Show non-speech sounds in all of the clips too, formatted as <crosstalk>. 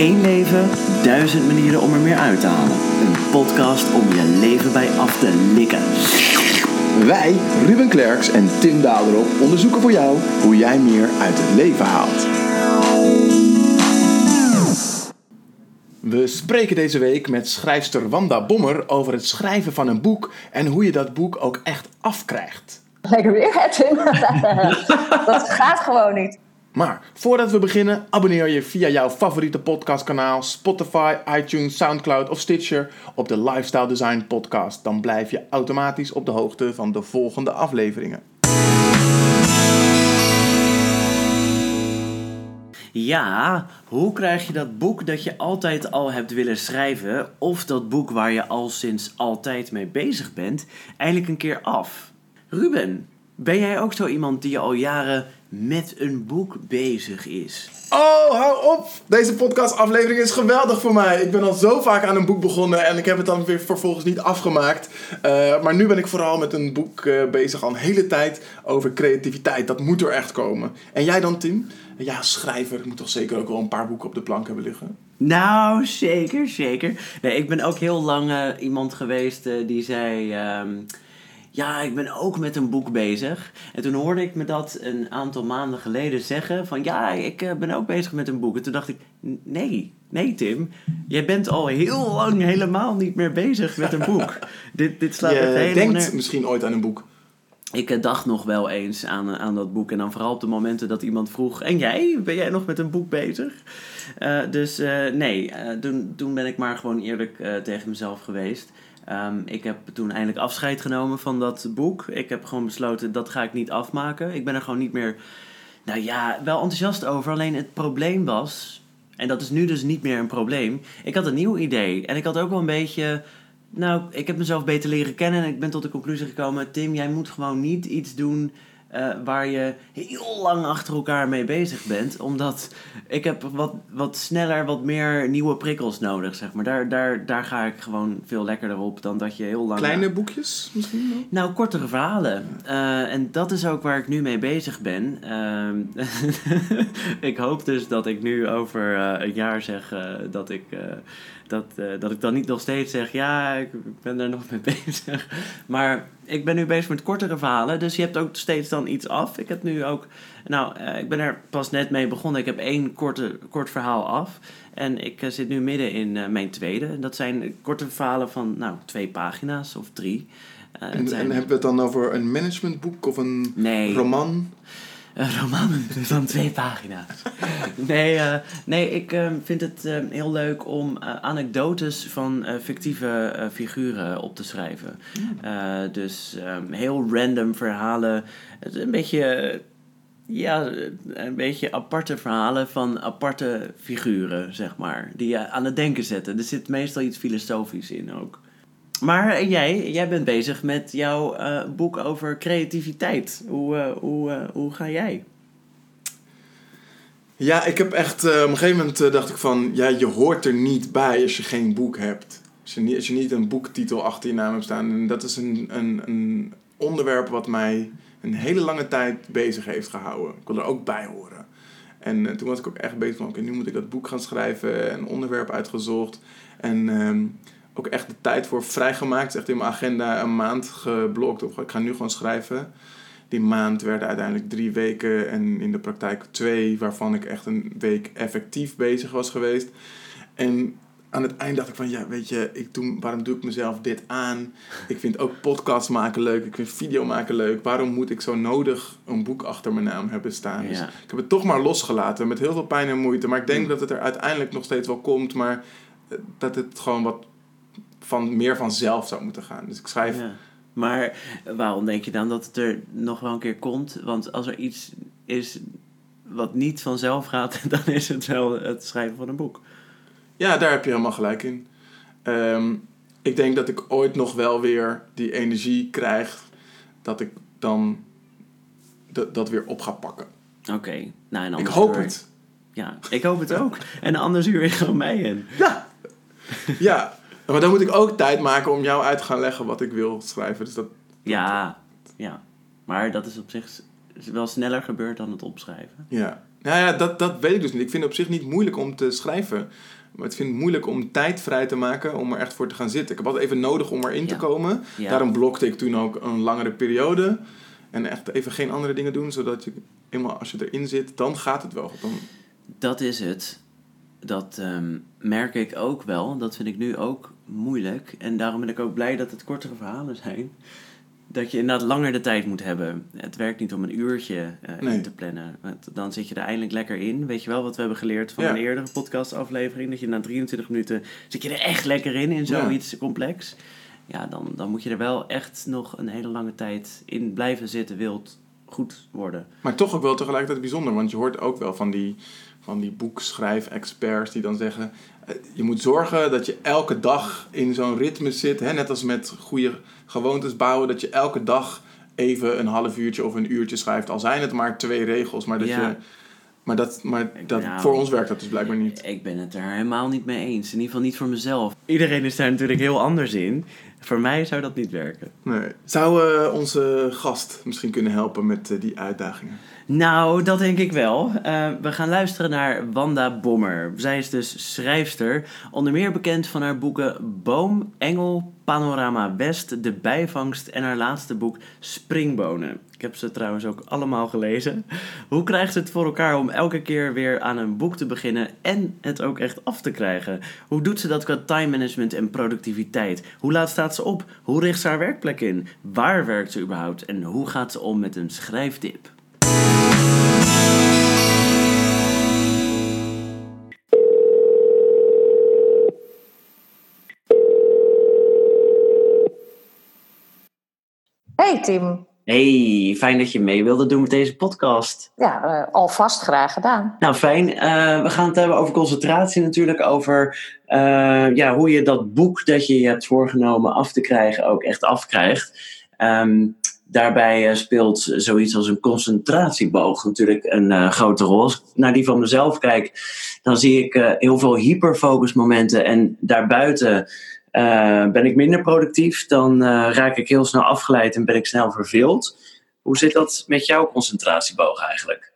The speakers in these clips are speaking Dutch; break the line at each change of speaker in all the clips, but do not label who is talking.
Eén leven, duizend manieren om er meer uit te halen. Een podcast om je leven bij af te likken.
Wij, Ruben Klerks en Tim Daderop, onderzoeken voor jou hoe jij meer uit het leven haalt. We spreken deze week met schrijfster Wanda Bommer over het schrijven van een boek en hoe je dat boek ook echt afkrijgt.
Lekker weer, hè, Tim? <laughs> dat gaat gewoon niet.
Maar voordat we beginnen, abonneer je via jouw favoriete podcastkanaal, Spotify, iTunes, Soundcloud of Stitcher op de Lifestyle Design Podcast. Dan blijf je automatisch op de hoogte van de volgende afleveringen.
Ja, hoe krijg je dat boek dat je altijd al hebt willen schrijven, of dat boek waar je al sinds altijd mee bezig bent, eindelijk een keer af? Ruben, ben jij ook zo iemand die al jaren met een boek bezig is?
Oh, hou op! Deze podcastaflevering is geweldig voor mij. Ik ben al zo vaak aan een boek begonnen en ik heb het dan weer vervolgens niet afgemaakt. Uh, maar nu ben ik vooral met een boek uh, bezig al een hele tijd over creativiteit. Dat moet er echt komen. En jij dan, Tim? Ja, schrijver. Ik moet toch zeker ook wel een paar boeken op de plank hebben liggen?
Nou, zeker, zeker. Nee, ik ben ook heel lang uh, iemand geweest die zei... Um, ja, ik ben ook met een boek bezig. En toen hoorde ik me dat een aantal maanden geleden zeggen: van ja, ik uh, ben ook bezig met een boek. En toen dacht ik: nee, nee, Tim, jij bent al heel lang helemaal niet meer bezig met een boek. <laughs> dit, dit slaat
Je
echt helemaal
denkt
neer-
misschien ooit aan een boek.
Ik eh, dacht nog wel eens aan, aan dat boek. En dan vooral op de momenten dat iemand vroeg: En jij? Ben jij nog met een boek bezig? Uh, dus uh, nee, uh, toen, toen ben ik maar gewoon eerlijk tegen mezelf geweest. Um, ik heb toen eindelijk afscheid genomen van dat boek. Ik heb gewoon besloten dat ga ik niet afmaken. Ik ben er gewoon niet meer, nou ja, wel enthousiast over. Alleen het probleem was, en dat is nu dus niet meer een probleem. Ik had een nieuw idee en ik had ook wel een beetje. Nou, ik heb mezelf beter leren kennen en ik ben tot de conclusie gekomen: Tim, jij moet gewoon niet iets doen uh, waar je heel lang achter elkaar mee bezig bent. Omdat ik heb wat, wat sneller, wat meer nieuwe prikkels nodig, zeg maar. Daar, daar, daar ga ik gewoon veel lekkerder op dan dat je heel lang...
Kleine boekjes misschien wel?
Nou, kortere verhalen. Uh, en dat is ook waar ik nu mee bezig ben. Uh, <laughs> ik hoop dus dat ik nu over uh, een jaar zeg dat ik... dat, dat ik dan niet nog steeds zeg, ja, ik ben er nog mee <laughs> bezig. Maar ik ben nu bezig met kortere verhalen, dus je hebt ook steeds dan iets af. Ik heb nu ook, nou, uh, ik ben er pas net mee begonnen. Ik heb één korte, kort verhaal af. En ik uh, zit nu midden in mijn tweede. Dat zijn korte verhalen van, nou, twee pagina's of drie.
en, zijn... en hebben we het dan over een managementboek of een
nee.
roman?
Een roman van twee pagina's. nee, uh, nee, ik uh, vind het uh, heel leuk om anekdotes van fictieve figuren op te schrijven. Dus um, heel random verhalen. Het is een beetje. Ja, een beetje aparte verhalen van aparte figuren, zeg maar. Die je aan het denken zetten. Er zit meestal iets filosofisch in ook. Maar jij, jij bent bezig met jouw uh, boek over creativiteit. Hoe, uh, hoe, uh, hoe ga jij?
Ja, ik heb echt... op een gegeven moment dacht ik van... Ja, je hoort er niet bij als je geen boek hebt. Als je niet, als je niet een boektitel achter je naam hebt staan. En dat is een, een, een onderwerp wat mij een hele lange tijd bezig heeft gehouden. Ik wil er ook bij horen. En toen was ik ook echt bezig van... Oké, nu moet ik dat boek gaan schrijven. Een onderwerp uitgezocht. En... Um, ook echt de tijd voor vrijgemaakt. Echt in mijn agenda een maand geblokt. Of ik ga nu gewoon schrijven. Die maand werden uiteindelijk drie weken en in de praktijk twee, waarvan ik echt een week effectief bezig was geweest. En aan het eind dacht ik van, ja, weet je, ik doe, waarom doe ik mezelf dit aan? Ik vind ook podcast maken leuk, ik vind video maken leuk. Waarom moet ik zo nodig een boek achter mijn naam hebben staan? Ja. Dus ik heb het toch maar losgelaten, met heel veel pijn en moeite. Maar ik denk dat het er uiteindelijk nog steeds wel komt, maar dat het gewoon wat van meer vanzelf zou moeten gaan. Dus ik schrijf.
Ja. Maar waarom denk je dan dat het er nog wel een keer komt? Want als er iets is wat niet vanzelf gaat, <laughs> dan is het wel het schrijven van een boek.
Ja, daar heb je helemaal gelijk in. Um, ik denk dat ik ooit nog wel weer die energie krijg dat ik dan dat, weer op ga pakken.
Oké. Okay. Nou, en
ik hoop
uur...
het.
Ja, ik hoop het ook. en anders huur ik gewoon mij in.
Ja. <laughs> Ja, maar dan moet ik ook tijd maken om jou uit te gaan leggen wat ik wil schrijven. Dus dat,
ja, ja. Maar dat is op zich wel sneller gebeurd dan het opschrijven.
Ja. Nou ja, dat, dat weet ik dus niet. Ik vind het op zich niet moeilijk om te schrijven. Maar ik vind het moeilijk om tijd vrij te maken om er echt voor te gaan zitten. Ik heb altijd even nodig om erin te komen.
Ja.
Daarom blokte ik toen ook een langere periode. En echt even geen andere dingen doen, zodat je eenmaal als je erin zit, dan gaat het wel. Dan,
Dat is het. Dat ehm, merk ik ook wel. Dat vind ik nu ook moeilijk. En daarom ben ik ook blij dat het kortere verhalen zijn. Dat je inderdaad langer de tijd moet hebben. Het werkt niet om een uurtje eh,
Nee.
in te plannen. Want dan zit je er eindelijk lekker in. Weet je wel wat we hebben geleerd van
Ja.
een eerdere podcastaflevering? Dat je na 23 minuten zit je er echt lekker in, in zoiets complex. Ja, dan, dan moet je er wel echt nog een hele lange tijd in blijven zitten, wilt goed worden.
maar toch ook wel tegelijkertijd bijzonder. Want je hoort ook wel van die, van die boekschrijf-experts die dan zeggen... eh, Je moet zorgen dat je elke dag in zo'n ritme zit. Hè? Net als met goede gewoontes bouwen. Dat je elke dag even een half uurtje of een uurtje schrijft. Al zijn het maar twee regels. Maar dat
Ja.
je... Maar, dat, maar dat,
Nou,
voor ons werkt dat dus blijkbaar niet.
Ik ben het er helemaal niet mee eens. In ieder geval niet voor mezelf. Iedereen is daar natuurlijk heel anders in. Voor mij zou dat niet werken.
Nee. Zou eh, onze gast misschien kunnen helpen met eh, die uitdagingen?
Nou, dat denk ik wel. Eh, we gaan luisteren naar Wanda Bommer. Zij is dus schrijfster. Onder meer bekend van haar boeken Boom, Engel, Panorama West, De Bijvangst en haar laatste boek Springbonen. Ik heb ze trouwens ook allemaal gelezen. Hoe krijgt ze het voor elkaar om elke keer weer aan een boek te beginnen en het ook echt af te krijgen? Hoe doet ze dat qua time management en productiviteit? Hoe laat staat ze op? Hoe richt ze haar werkplek in? Waar werkt ze überhaupt? En hoe gaat ze om met een schrijftip?
Hey Tim.
Hey, fijn dat je mee wilde doen met deze podcast.
Ja, eh, alvast graag gedaan.
Nou, fijn. Eh, we gaan het hebben over concentratie natuurlijk. Over eh, ja, hoe je dat boek dat je je hebt voorgenomen af te krijgen ook echt afkrijgt. Ehm, daarbij speelt zoiets als een concentratieboog natuurlijk een grote rol. Als ik naar die van mezelf kijk, dan zie ik heel veel hyperfocusmomenten. En daarbuiten eh, ben ik minder productief. Dan eh, raak ik heel snel afgeleid en ben ik snel verveeld. Hoe zit dat met jouw concentratieboog eigenlijk?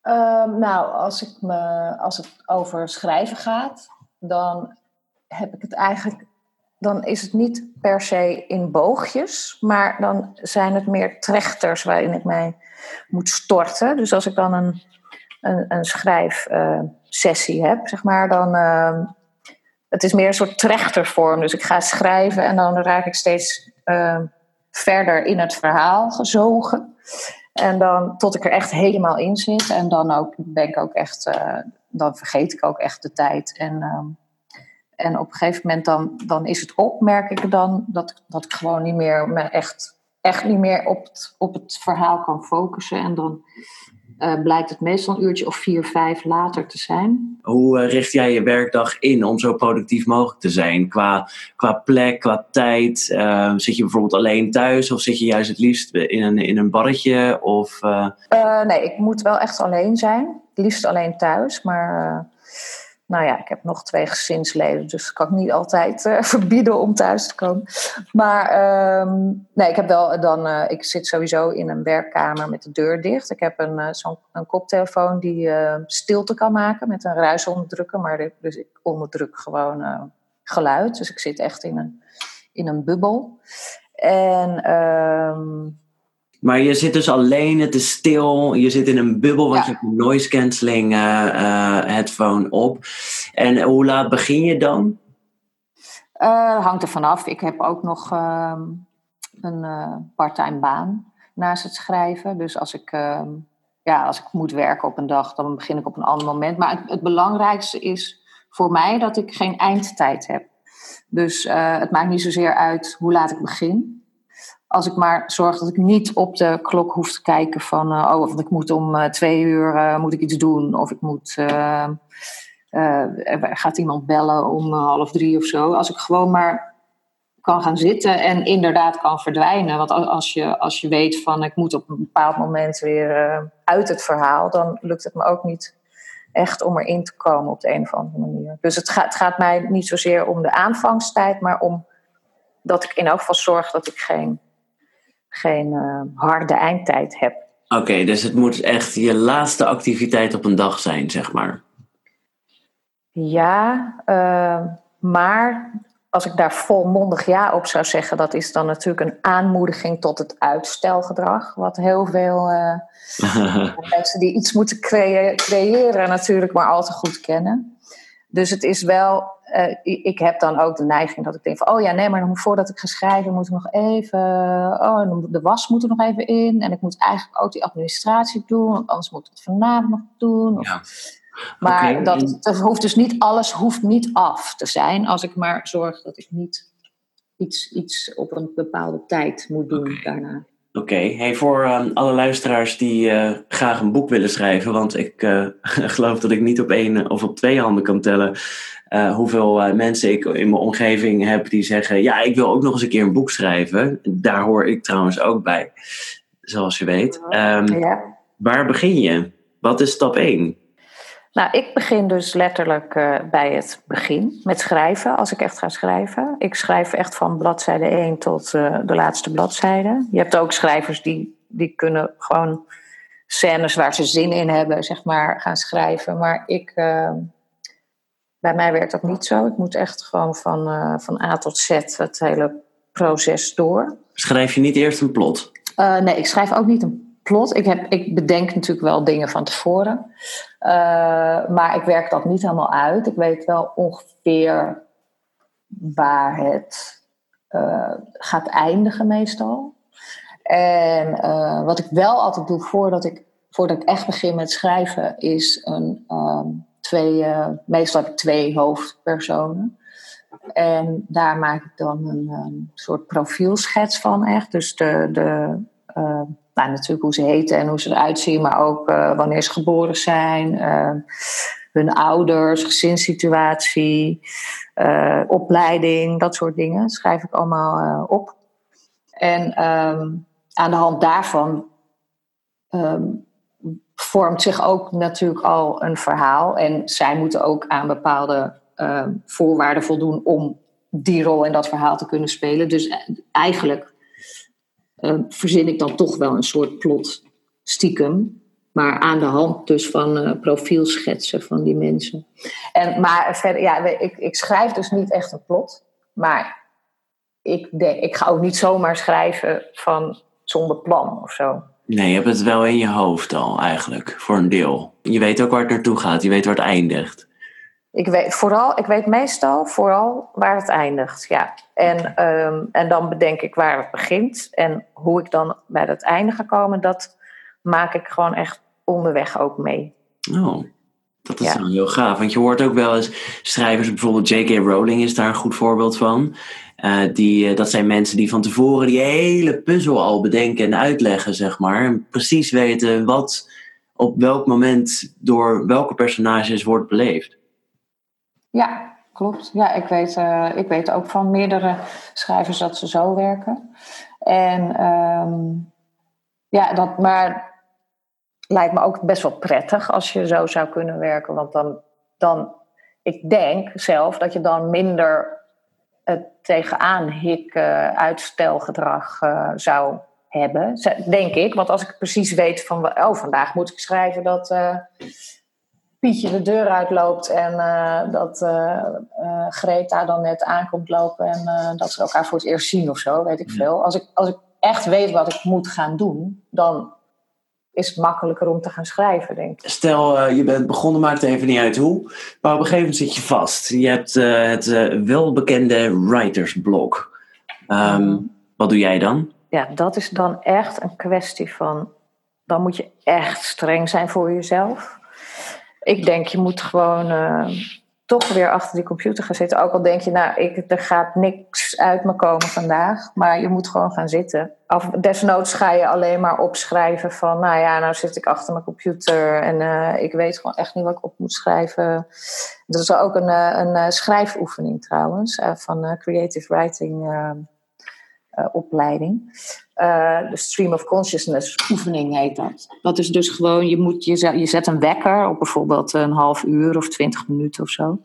Ehm, nou, als, ik me, als het over schrijven gaat, dan heb ik het eigenlijk. Dan is het niet per se in boogjes, maar dan zijn het meer trechters waarin ik mij moet storten. Dus als ik dan een, een, een schrijfsessie heb, zeg maar, dan. ehm, het is meer een soort trechtervorm. Dus ik ga schrijven en dan raak ik steeds ehm, verder in het verhaal gezogen. En dan tot ik er echt helemaal in zit. En dan ook, ben ik ook echt, eh, dan vergeet ik ook echt de tijd. En, ehm, en op een gegeven moment dan, dan is het op, merk ik dan, dat, dat ik gewoon niet meer me echt, echt niet meer op op het verhaal kan focussen. En dan eh, blijkt het meestal een uurtje of vier, vijf later te zijn.
Hoe eh, richt jij je werkdag in om zo productief mogelijk te zijn? Qua, qua plek, qua tijd. Eh, zit je bijvoorbeeld alleen thuis of zit je juist het liefst in een, in een barretje? Of, eh,
Eh, nee, ik moet wel echt alleen zijn. Het liefst alleen thuis. Maar eh, nou ja, ik heb nog twee gezinsleden. Dus kan ik niet altijd eh, <laughs> verbieden om thuis te komen. Maar ehm, nee, ik heb wel dan. eh, ik zit sowieso in een werkkamer met de deur dicht. Ik heb een, eh, zo'n een koptelefoon die eh, stilte kan maken met een ruisonderdrukker. Maar dus ik onderdruk gewoon eh, geluid. Dus ik zit echt in een, in een bubbel. En. ehm,
maar je zit dus alleen, het is stil, je zit in een bubbel, want
Ja.
je hebt een noise cancelling eh, eh, headphone op. En hoe laat begin je dan?
Eh, hangt er vanaf. Ik heb ook nog ehm, een parttime baan naast het schrijven. Dus als ik, ehm, ja, als ik moet werken op een dag, dan begin ik op een ander moment. Maar het, het belangrijkste is voor mij dat ik geen eindtijd heb. Dus het maakt niet zozeer uit hoe laat ik begin. Als ik maar zorg dat ik niet op de klok hoef te kijken van... eh, oh, want ik moet om eh, twee uur eh, moet ik iets doen. Of ik moet... gaat iemand bellen om half drie of zo. Als ik gewoon maar kan gaan zitten en inderdaad kan verdwijnen. Want al- als je, als je weet van ik moet op een bepaald moment weer uit het verhaal... dan lukt het me ook niet echt om erin te komen op de een of andere manier. Dus het gaat, het gaat mij niet zozeer om de aanvangstijd... maar om dat ik in elk geval zorg dat ik geen, geen eh, harde eindtijd heb.
Oké, dus het moet echt je laatste activiteit op een dag zijn, zeg maar.
Ja, uh, maar als ik daar volmondig ja op zou zeggen, dat is dan natuurlijk een aanmoediging tot het uitstelgedrag. Wat heel veel uh, <laughs> mensen die iets moeten creëren, creëren natuurlijk maar al te goed kennen. Dus het is wel, uh, ik heb dan ook de neiging dat ik denk van, oh ja, nee, maar voordat ik ga schrijven moet ik nog even, oh, de was moet er nog even in. En ik moet eigenlijk ook die administratie doen, want anders moet ik het vanavond nog doen. Of, ja. Maar dat, dat hoeft dus niet, alles hoeft niet af te zijn, als ik maar zorg dat ik niet iets, iets op een bepaalde tijd moet doen daarna.
Oké, hey, voor uh, alle luisteraars die uh, graag een boek willen schrijven, want ik uh, <laughs> geloof dat ik niet op één of op twee handen kan tellen hoeveel mensen ik in mijn omgeving heb die zeggen: Ja, ik wil ook nog eens een keer een boek schrijven. Daar hoor ik trouwens ook bij, zoals je weet. Um, ja. Waar begin je? Wat is stap 1?
Nou, ik begin dus letterlijk uh, bij het begin met schrijven, als ik echt ga schrijven. Ik schrijf echt van bladzijde 1 tot uh, de laatste bladzijde. Je hebt ook schrijvers die, die kunnen gewoon scènes waar ze zin in hebben, zeg maar, gaan schrijven. Maar ik, uh, bij mij werkt dat niet zo. Ik moet echt gewoon van, van A tot Z het hele proces door.
Schrijf je niet eerst een plot?
nee, ik schrijf ook niet een plot. Ik, heb, ik bedenk natuurlijk wel dingen van tevoren. Uh, maar ik werk dat niet helemaal uit. Ik weet wel ongeveer waar het uh, gaat eindigen meestal. En uh, wat ik wel altijd doe voordat ik, voordat ik echt begin met schrijven, is een, um, twee, meestal heb ik twee hoofdpersonen. En daar maak ik dan een um, soort profielschets van echt. Dus de, de nou, natuurlijk hoe ze heten en hoe ze eruit zien, maar ook uh, wanneer ze geboren zijn, uh, hun ouders, gezinssituatie, uh, opleiding, dat soort dingen. schrijf ik allemaal op. En um, aan de hand daarvan um, vormt zich ook natuurlijk al een verhaal. En zij moeten ook aan bepaalde voorwaarden voldoen om die rol in dat verhaal te kunnen spelen. Dus eigenlijk uh, verzin ik dan toch wel een soort plot stiekem. Maar aan de hand dus van uh, profielschetsen van die mensen. En, maar verder, ja, ik, ik schrijf dus niet echt een plot. Maar ik, ik ga ook niet zomaar schrijven van zonder plan of zo.
Nee, je hebt het wel in je hoofd al eigenlijk, voor een deel. Je weet ook waar het naartoe gaat, je weet waar het eindigt.
Ik weet, vooral, ik weet meestal vooral waar het eindigt. Ja. En, um, en dan bedenk ik waar het begint. En hoe ik dan bij het einde ga komen, dat maak ik gewoon echt onderweg ook mee.
Oh, dat is ja. heel gaaf. Want je hoort ook wel eens schrijvers, bijvoorbeeld J.K. Rowling is daar een goed voorbeeld van. Uh, die, uh, dat zijn mensen die van tevoren die hele puzzel al bedenken en uitleggen, zeg maar. En precies weten wat op welk moment door welke personages wordt beleefd.
Ja, klopt. Ja, ik weet, uh, ik weet ook van meerdere schrijvers dat ze zo werken. En um, ja, dat, maar lijkt me ook best wel prettig als je zo zou kunnen werken. Want dan, dan ik denk zelf dat je dan minder het tegenaan hik uh, uitstelgedrag uh, zou hebben. Denk ik. Want als ik precies weet van, oh, vandaag moet ik schrijven dat Pietje de deur uitloopt en uh, dat uh, uh, Greta dan net aankomt lopen en dat ze elkaar voor het eerst zien of zo, weet ik veel. Als ik, als ik echt weet wat ik moet gaan doen, dan is het makkelijker om te gaan schrijven, denk ik.
Stel, je bent begonnen, maakt even niet uit hoe, maar op een gegeven moment zit je vast. Je hebt het welbekende writersblok. Um, wat doe jij dan?
Ja, dat is dan echt een kwestie van, dan moet je echt streng zijn voor jezelf ik denk, je moet gewoon uh, toch weer achter die computer gaan zitten. Ook al denk je, nou, ik, er gaat niks uit me komen vandaag. Maar je moet gewoon gaan zitten. Of desnoods ga je alleen maar opschrijven van, nou ja, nou zit ik achter mijn computer en uh, ik weet gewoon echt niet wat ik op moet schrijven. Dat is ook een, eh, een, een schrijfoefening trouwens, van creative writing eh, opleiding. Eh, de stream of consciousness oefening heet dat. Dat is dus gewoon, je, moet, je, zet, je zet een wekker op bijvoorbeeld een half uur of twintig minuten of zo.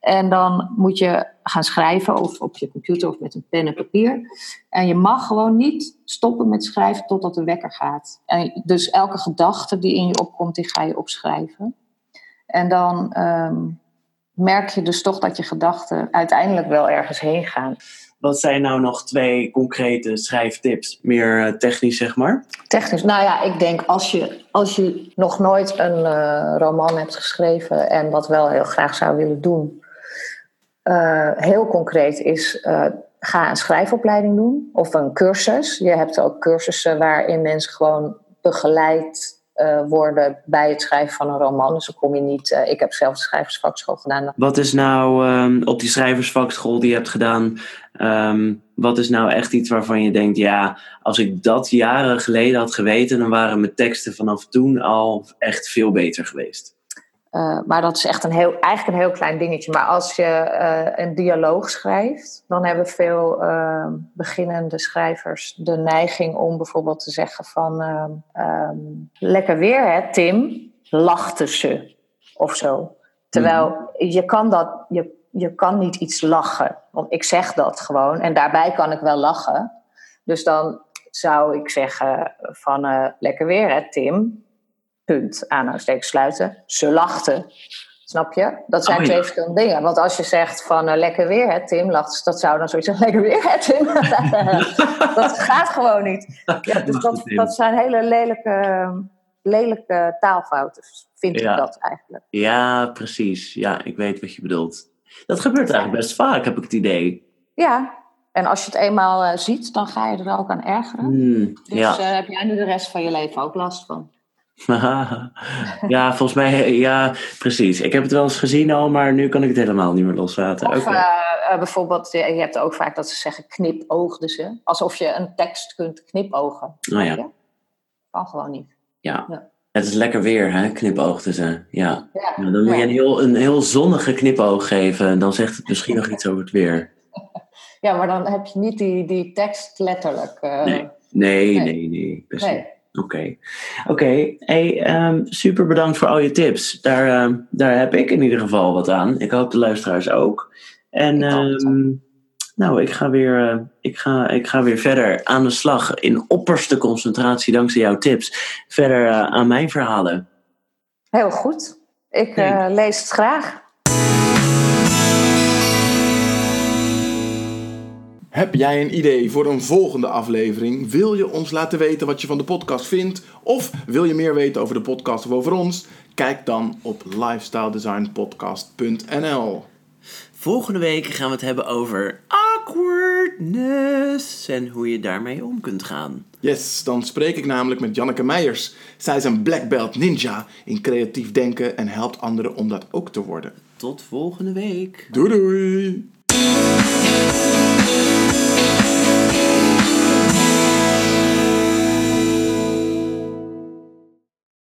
En dan moet je gaan schrijven of op je computer of met een pen en papier. En je mag gewoon niet stoppen met schrijven totdat de wekker gaat. En dus elke gedachte die in je opkomt, die ga je opschrijven. En dan ehm, merk je dus toch dat je gedachten uiteindelijk wel ergens heen gaan.
Wat zijn nou nog twee concrete schrijftips? Meer eh, technisch, zeg maar.
Technisch, nou ja, ik denk als je, als je nog nooit een eh, roman hebt geschreven en dat wel heel graag zou willen doen, eh, heel concreet is ga een schrijfopleiding doen of een cursus. Je hebt ook cursussen waarin mensen gewoon begeleid uh, worden bij het schrijven van een roman. Dus dan kom je niet. Uh, ik heb zelf de schrijversvakschool gedaan.
Wat is nou um, op die schrijversvakschool die je hebt gedaan? Um, wat is nou echt iets waarvan je denkt: ja, als ik dat jaren geleden had geweten, dan waren mijn teksten vanaf toen al echt veel beter geweest.
Uh, maar dat is echt een heel, eigenlijk een heel klein dingetje. Maar als je uh, een dialoog schrijft, dan hebben veel uh, beginnende schrijvers de neiging om bijvoorbeeld te zeggen van um, lekker weer hè Tim, lachte ze of zo. Terwijl mm. je kan dat, je, je kan niet iets lachen. Want ik zeg dat gewoon en daarbij kan ik wel lachen. Dus dan zou ik zeggen van lekker weer hè Tim, punt, aanhalingstekens sluiten, ze lachten. Snap je? Dat zijn oh, twee verschillende dingen. Want als je zegt van uh, lekker weer, hè, Tim, lacht, dat zou dan zoiets <laughs> zijn, lekker weer, hè, Tim. <laughs> dat gaat gewoon niet. Ja, dus dat, dat zijn hele lelijke, lelijke taalfouten, vind
ja.
ik dat eigenlijk.
Ja, precies. Ja, ik weet wat je bedoelt. Dat gebeurt eigenlijk best vaak, heb ik het idee.
Ja, en als je het eenmaal uh, ziet, dan ga je er ook aan ergeren.
Mm,
dus
ja.
uh, heb jij nu de rest van je leven ook last van. <laughs>
ja, volgens mij, ja, precies. Ik heb het wel eens gezien al, maar nu kan ik het helemaal niet meer loslaten.
Of
okay.
uh, bijvoorbeeld, je hebt ook vaak dat ze zeggen knipoogden ze. Alsof je een tekst kunt knipogen.
Oh ja.
Kan gewoon niet.
Ja. ja. Het is lekker weer, hè? Knipoogden ze. Ja. ja. dan moet je een heel, een heel zonnige knipoog geven. Dan zegt het misschien nog iets over het weer. <laughs>
Ja, maar dan heb je niet die, die tekst letterlijk. Uh,
nee. Nee, nee, nee, nee. Precies. Nee. Oké, okay. oké. Okay. Hey, um, super bedankt voor al je tips. Daar, uh, daar heb ik in ieder geval wat aan. Ik hoop de luisteraars ook. En um, nou, ik ga, weer, uh, ik, ga, ik ga weer verder aan de slag in opperste concentratie dankzij jouw tips. Verder uh, aan mijn verhalen.
Heel goed. Ik lees het graag.
Heb jij een idee voor een volgende aflevering? Wil je ons laten weten wat je van de podcast vindt? Of wil je meer weten over de podcast of over ons? Kijk dan op lifestyledesignpodcast.nl.
Volgende week gaan we het hebben over awkwardness en hoe je daarmee om kunt gaan.
Yes, dan spreek ik namelijk met Janneke Meijers. Zij is een black belt ninja in creatief denken en helpt anderen om dat ook te worden.
Tot volgende week.
Doei doei.